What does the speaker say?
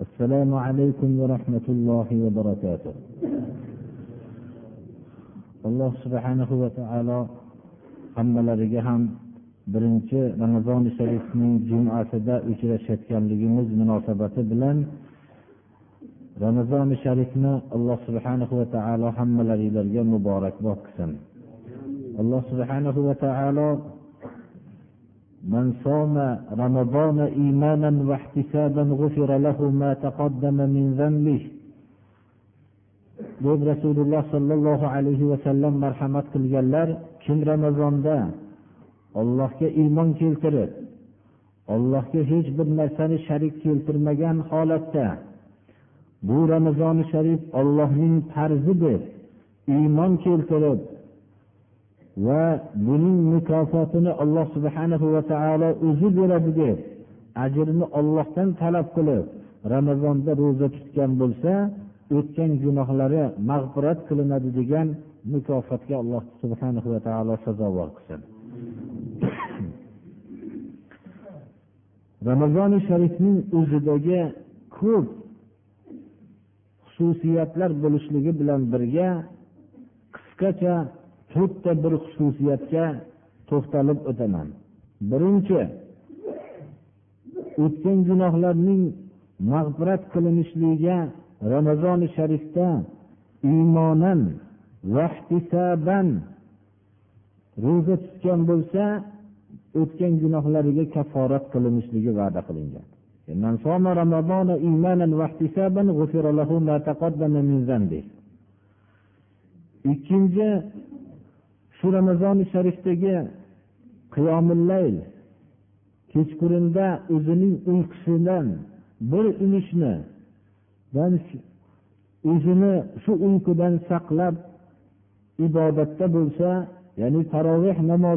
السلام عليكم ورحمة الله وبركاته. الله سبحانه وتعالى أما لرجهم برنج رمضان شريف من جمعة دا أجرى شتكام لجمز مناسبة بلن رمضان شريفنا الله سبحانه وتعالى حمل لرجهم مبارك باكسن. الله سبحانه وتعالى من صام رمضان إيمانا واحتسابا غفر له ما تقدم من ذنبه deb rasululloh sollallohu alayhi vasallam marhamat qilganlar kim ramazonda ollohga iymon keltirib ollohga hech bir narsani sharik keltirmagan holatda bu ramazoni sharif ollohning farzi deb iymon keltirib va buning mukofotini alloh subhanahu va taolo o'zi beradi deb ajrini ollohdan talab qilib ramazonda ro'za tutgan bo'lsa o'tgan gunohlari mag'firat qilinadi degan mukofotga alloh subhanahu va taolo sazovor qilsin. Ramazoni sharifning o'zidagi ko'p xususiyatlar bo'lishligi bilan birga qisqacha to'rtta bir xususiyatga to'xtalib o'taman. Birinchi o'tgan gunohlarning mag'firat qilinishligiga ramazoni sharifda iymonan vahtisaban ro'za tutgan bo'lsa o'tgan gunohlariga kafforat qilinishligi va'da qilingan. Ikkinchi shu ramazoni sharifdagi qiyomillayl kechqurunda o'zining uyqusidan bir ulushni o'zini shu uyqudan saqlab ibodatda bo'lsa ya'ni taroveh namozi